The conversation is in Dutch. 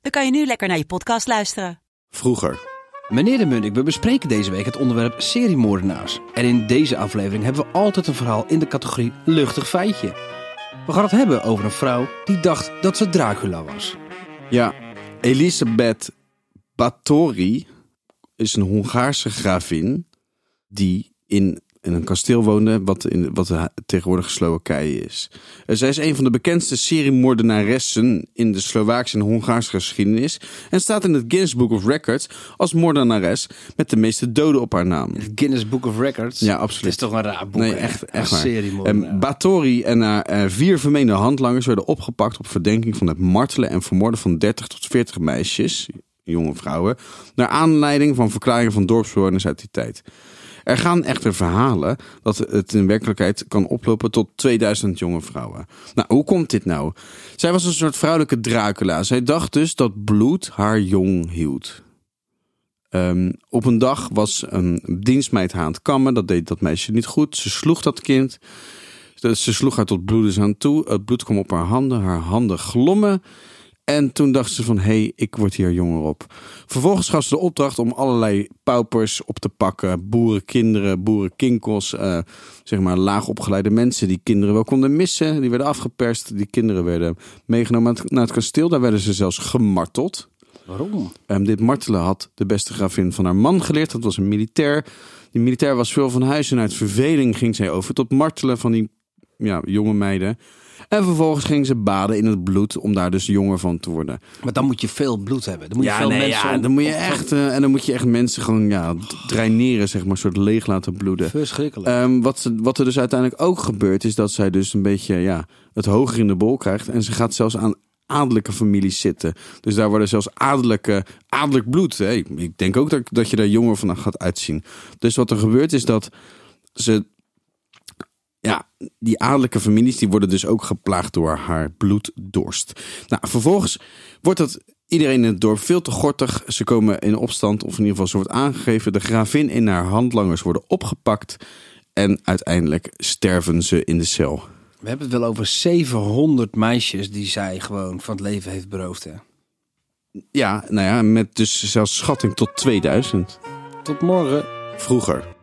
dan kan je nu lekker naar je podcast luisteren. Vroeger. Meneer de Munnik, we bespreken deze week het onderwerp seriemoordenaars. En in deze aflevering hebben we altijd een verhaal in de categorie luchtig feitje. We gaan het hebben over een vrouw die dacht dat ze Dracula was. Ja, Elisabeth Báthory is een Hongaarse gravin die in, in een kasteel woonde wat, in, wat de tegenwoordige Slowakije is. Eh, Zij is een van de bekendste seriemoordenaressen in de Slovaakse en Hongaarse geschiedenis en staat in het Guinness Book of Records als moordenares met de meeste doden op haar naam. Het Guinness Book of Records. Ja, Het absoluut. is toch een raar boek. Nee, echt, echt waar. En Báthory en haar eh, vier vermeende handlangers werden opgepakt op verdenking van het martelen en vermoorden van 30 tot 40 meisjes, jonge vrouwen, naar aanleiding van verklaringen van dorpsbewoners uit die tijd. Er gaan echter verhalen dat het in werkelijkheid kan oplopen tot 2000 jonge vrouwen. Nou, hoe komt dit nou? Zij was een soort vrouwelijke Dracula. Zij dacht dus dat bloed haar jong hield. Ehm, op een dag was een dienstmeid haar aan het kammen. Dat deed dat meisje niet goed. Ze sloeg dat kind. Ze sloeg haar tot bloedens aan toe. Het bloed kwam op haar handen. Haar handen glommen. En toen dacht ze van, hé, hey, ik word hier jonger op. Vervolgens gaf ze de opdracht om allerlei paupers op te pakken. Boerenkinderen, boerenkinkels, eh, zeg maar laag opgeleide mensen die kinderen wel konden missen. Die werden afgeperst. Die kinderen werden meegenomen naar het- kasteel. Daar werden ze zelfs gemarteld. Waarom? Ehm, dit martelen had de beste gravin van haar man geleerd. Dat was een militair. Die militair was veel van huis en uit verveling ging zij over tot martelen van die ja, jonge meiden. En vervolgens ging ze baden in het bloed om daar dus jonger van te worden. Maar dan moet je veel bloed hebben. Dan moet je ja, veel nee, mensen ja, om- dan moet je echt eh, en dan moet je echt mensen gewoon ja, draineren, zeg maar, soort leeg laten bloeden. Verschrikkelijk. Ehm, wat, ze, wat er dus uiteindelijk ook gebeurt, is dat zij dus een beetje ja, het hoger in de bol krijgt. En ze gaat zelfs aan adellijke families zitten. Dus daar worden zelfs adellijke, adellijk bloed. Hè. Ik, ik denk ook dat, dat je daar jonger van gaat uitzien. Dus wat er gebeurt is dat ze. Ja, die adellijke families die worden dus ook geplaagd door haar bloeddorst. Nou, vervolgens wordt dat iedereen in het dorp veel te gortig. Ze komen in opstand, of in ieder geval ze wordt aangegeven. De gravin en haar handlangers worden opgepakt. En uiteindelijk sterven ze in de cel. We hebben het wel over 700 meisjes die zij gewoon van het leven heeft beroofd. Hè? Ja, nou ja, met dus zelfs schatting tot 2000. Tot morgen. Vroeger.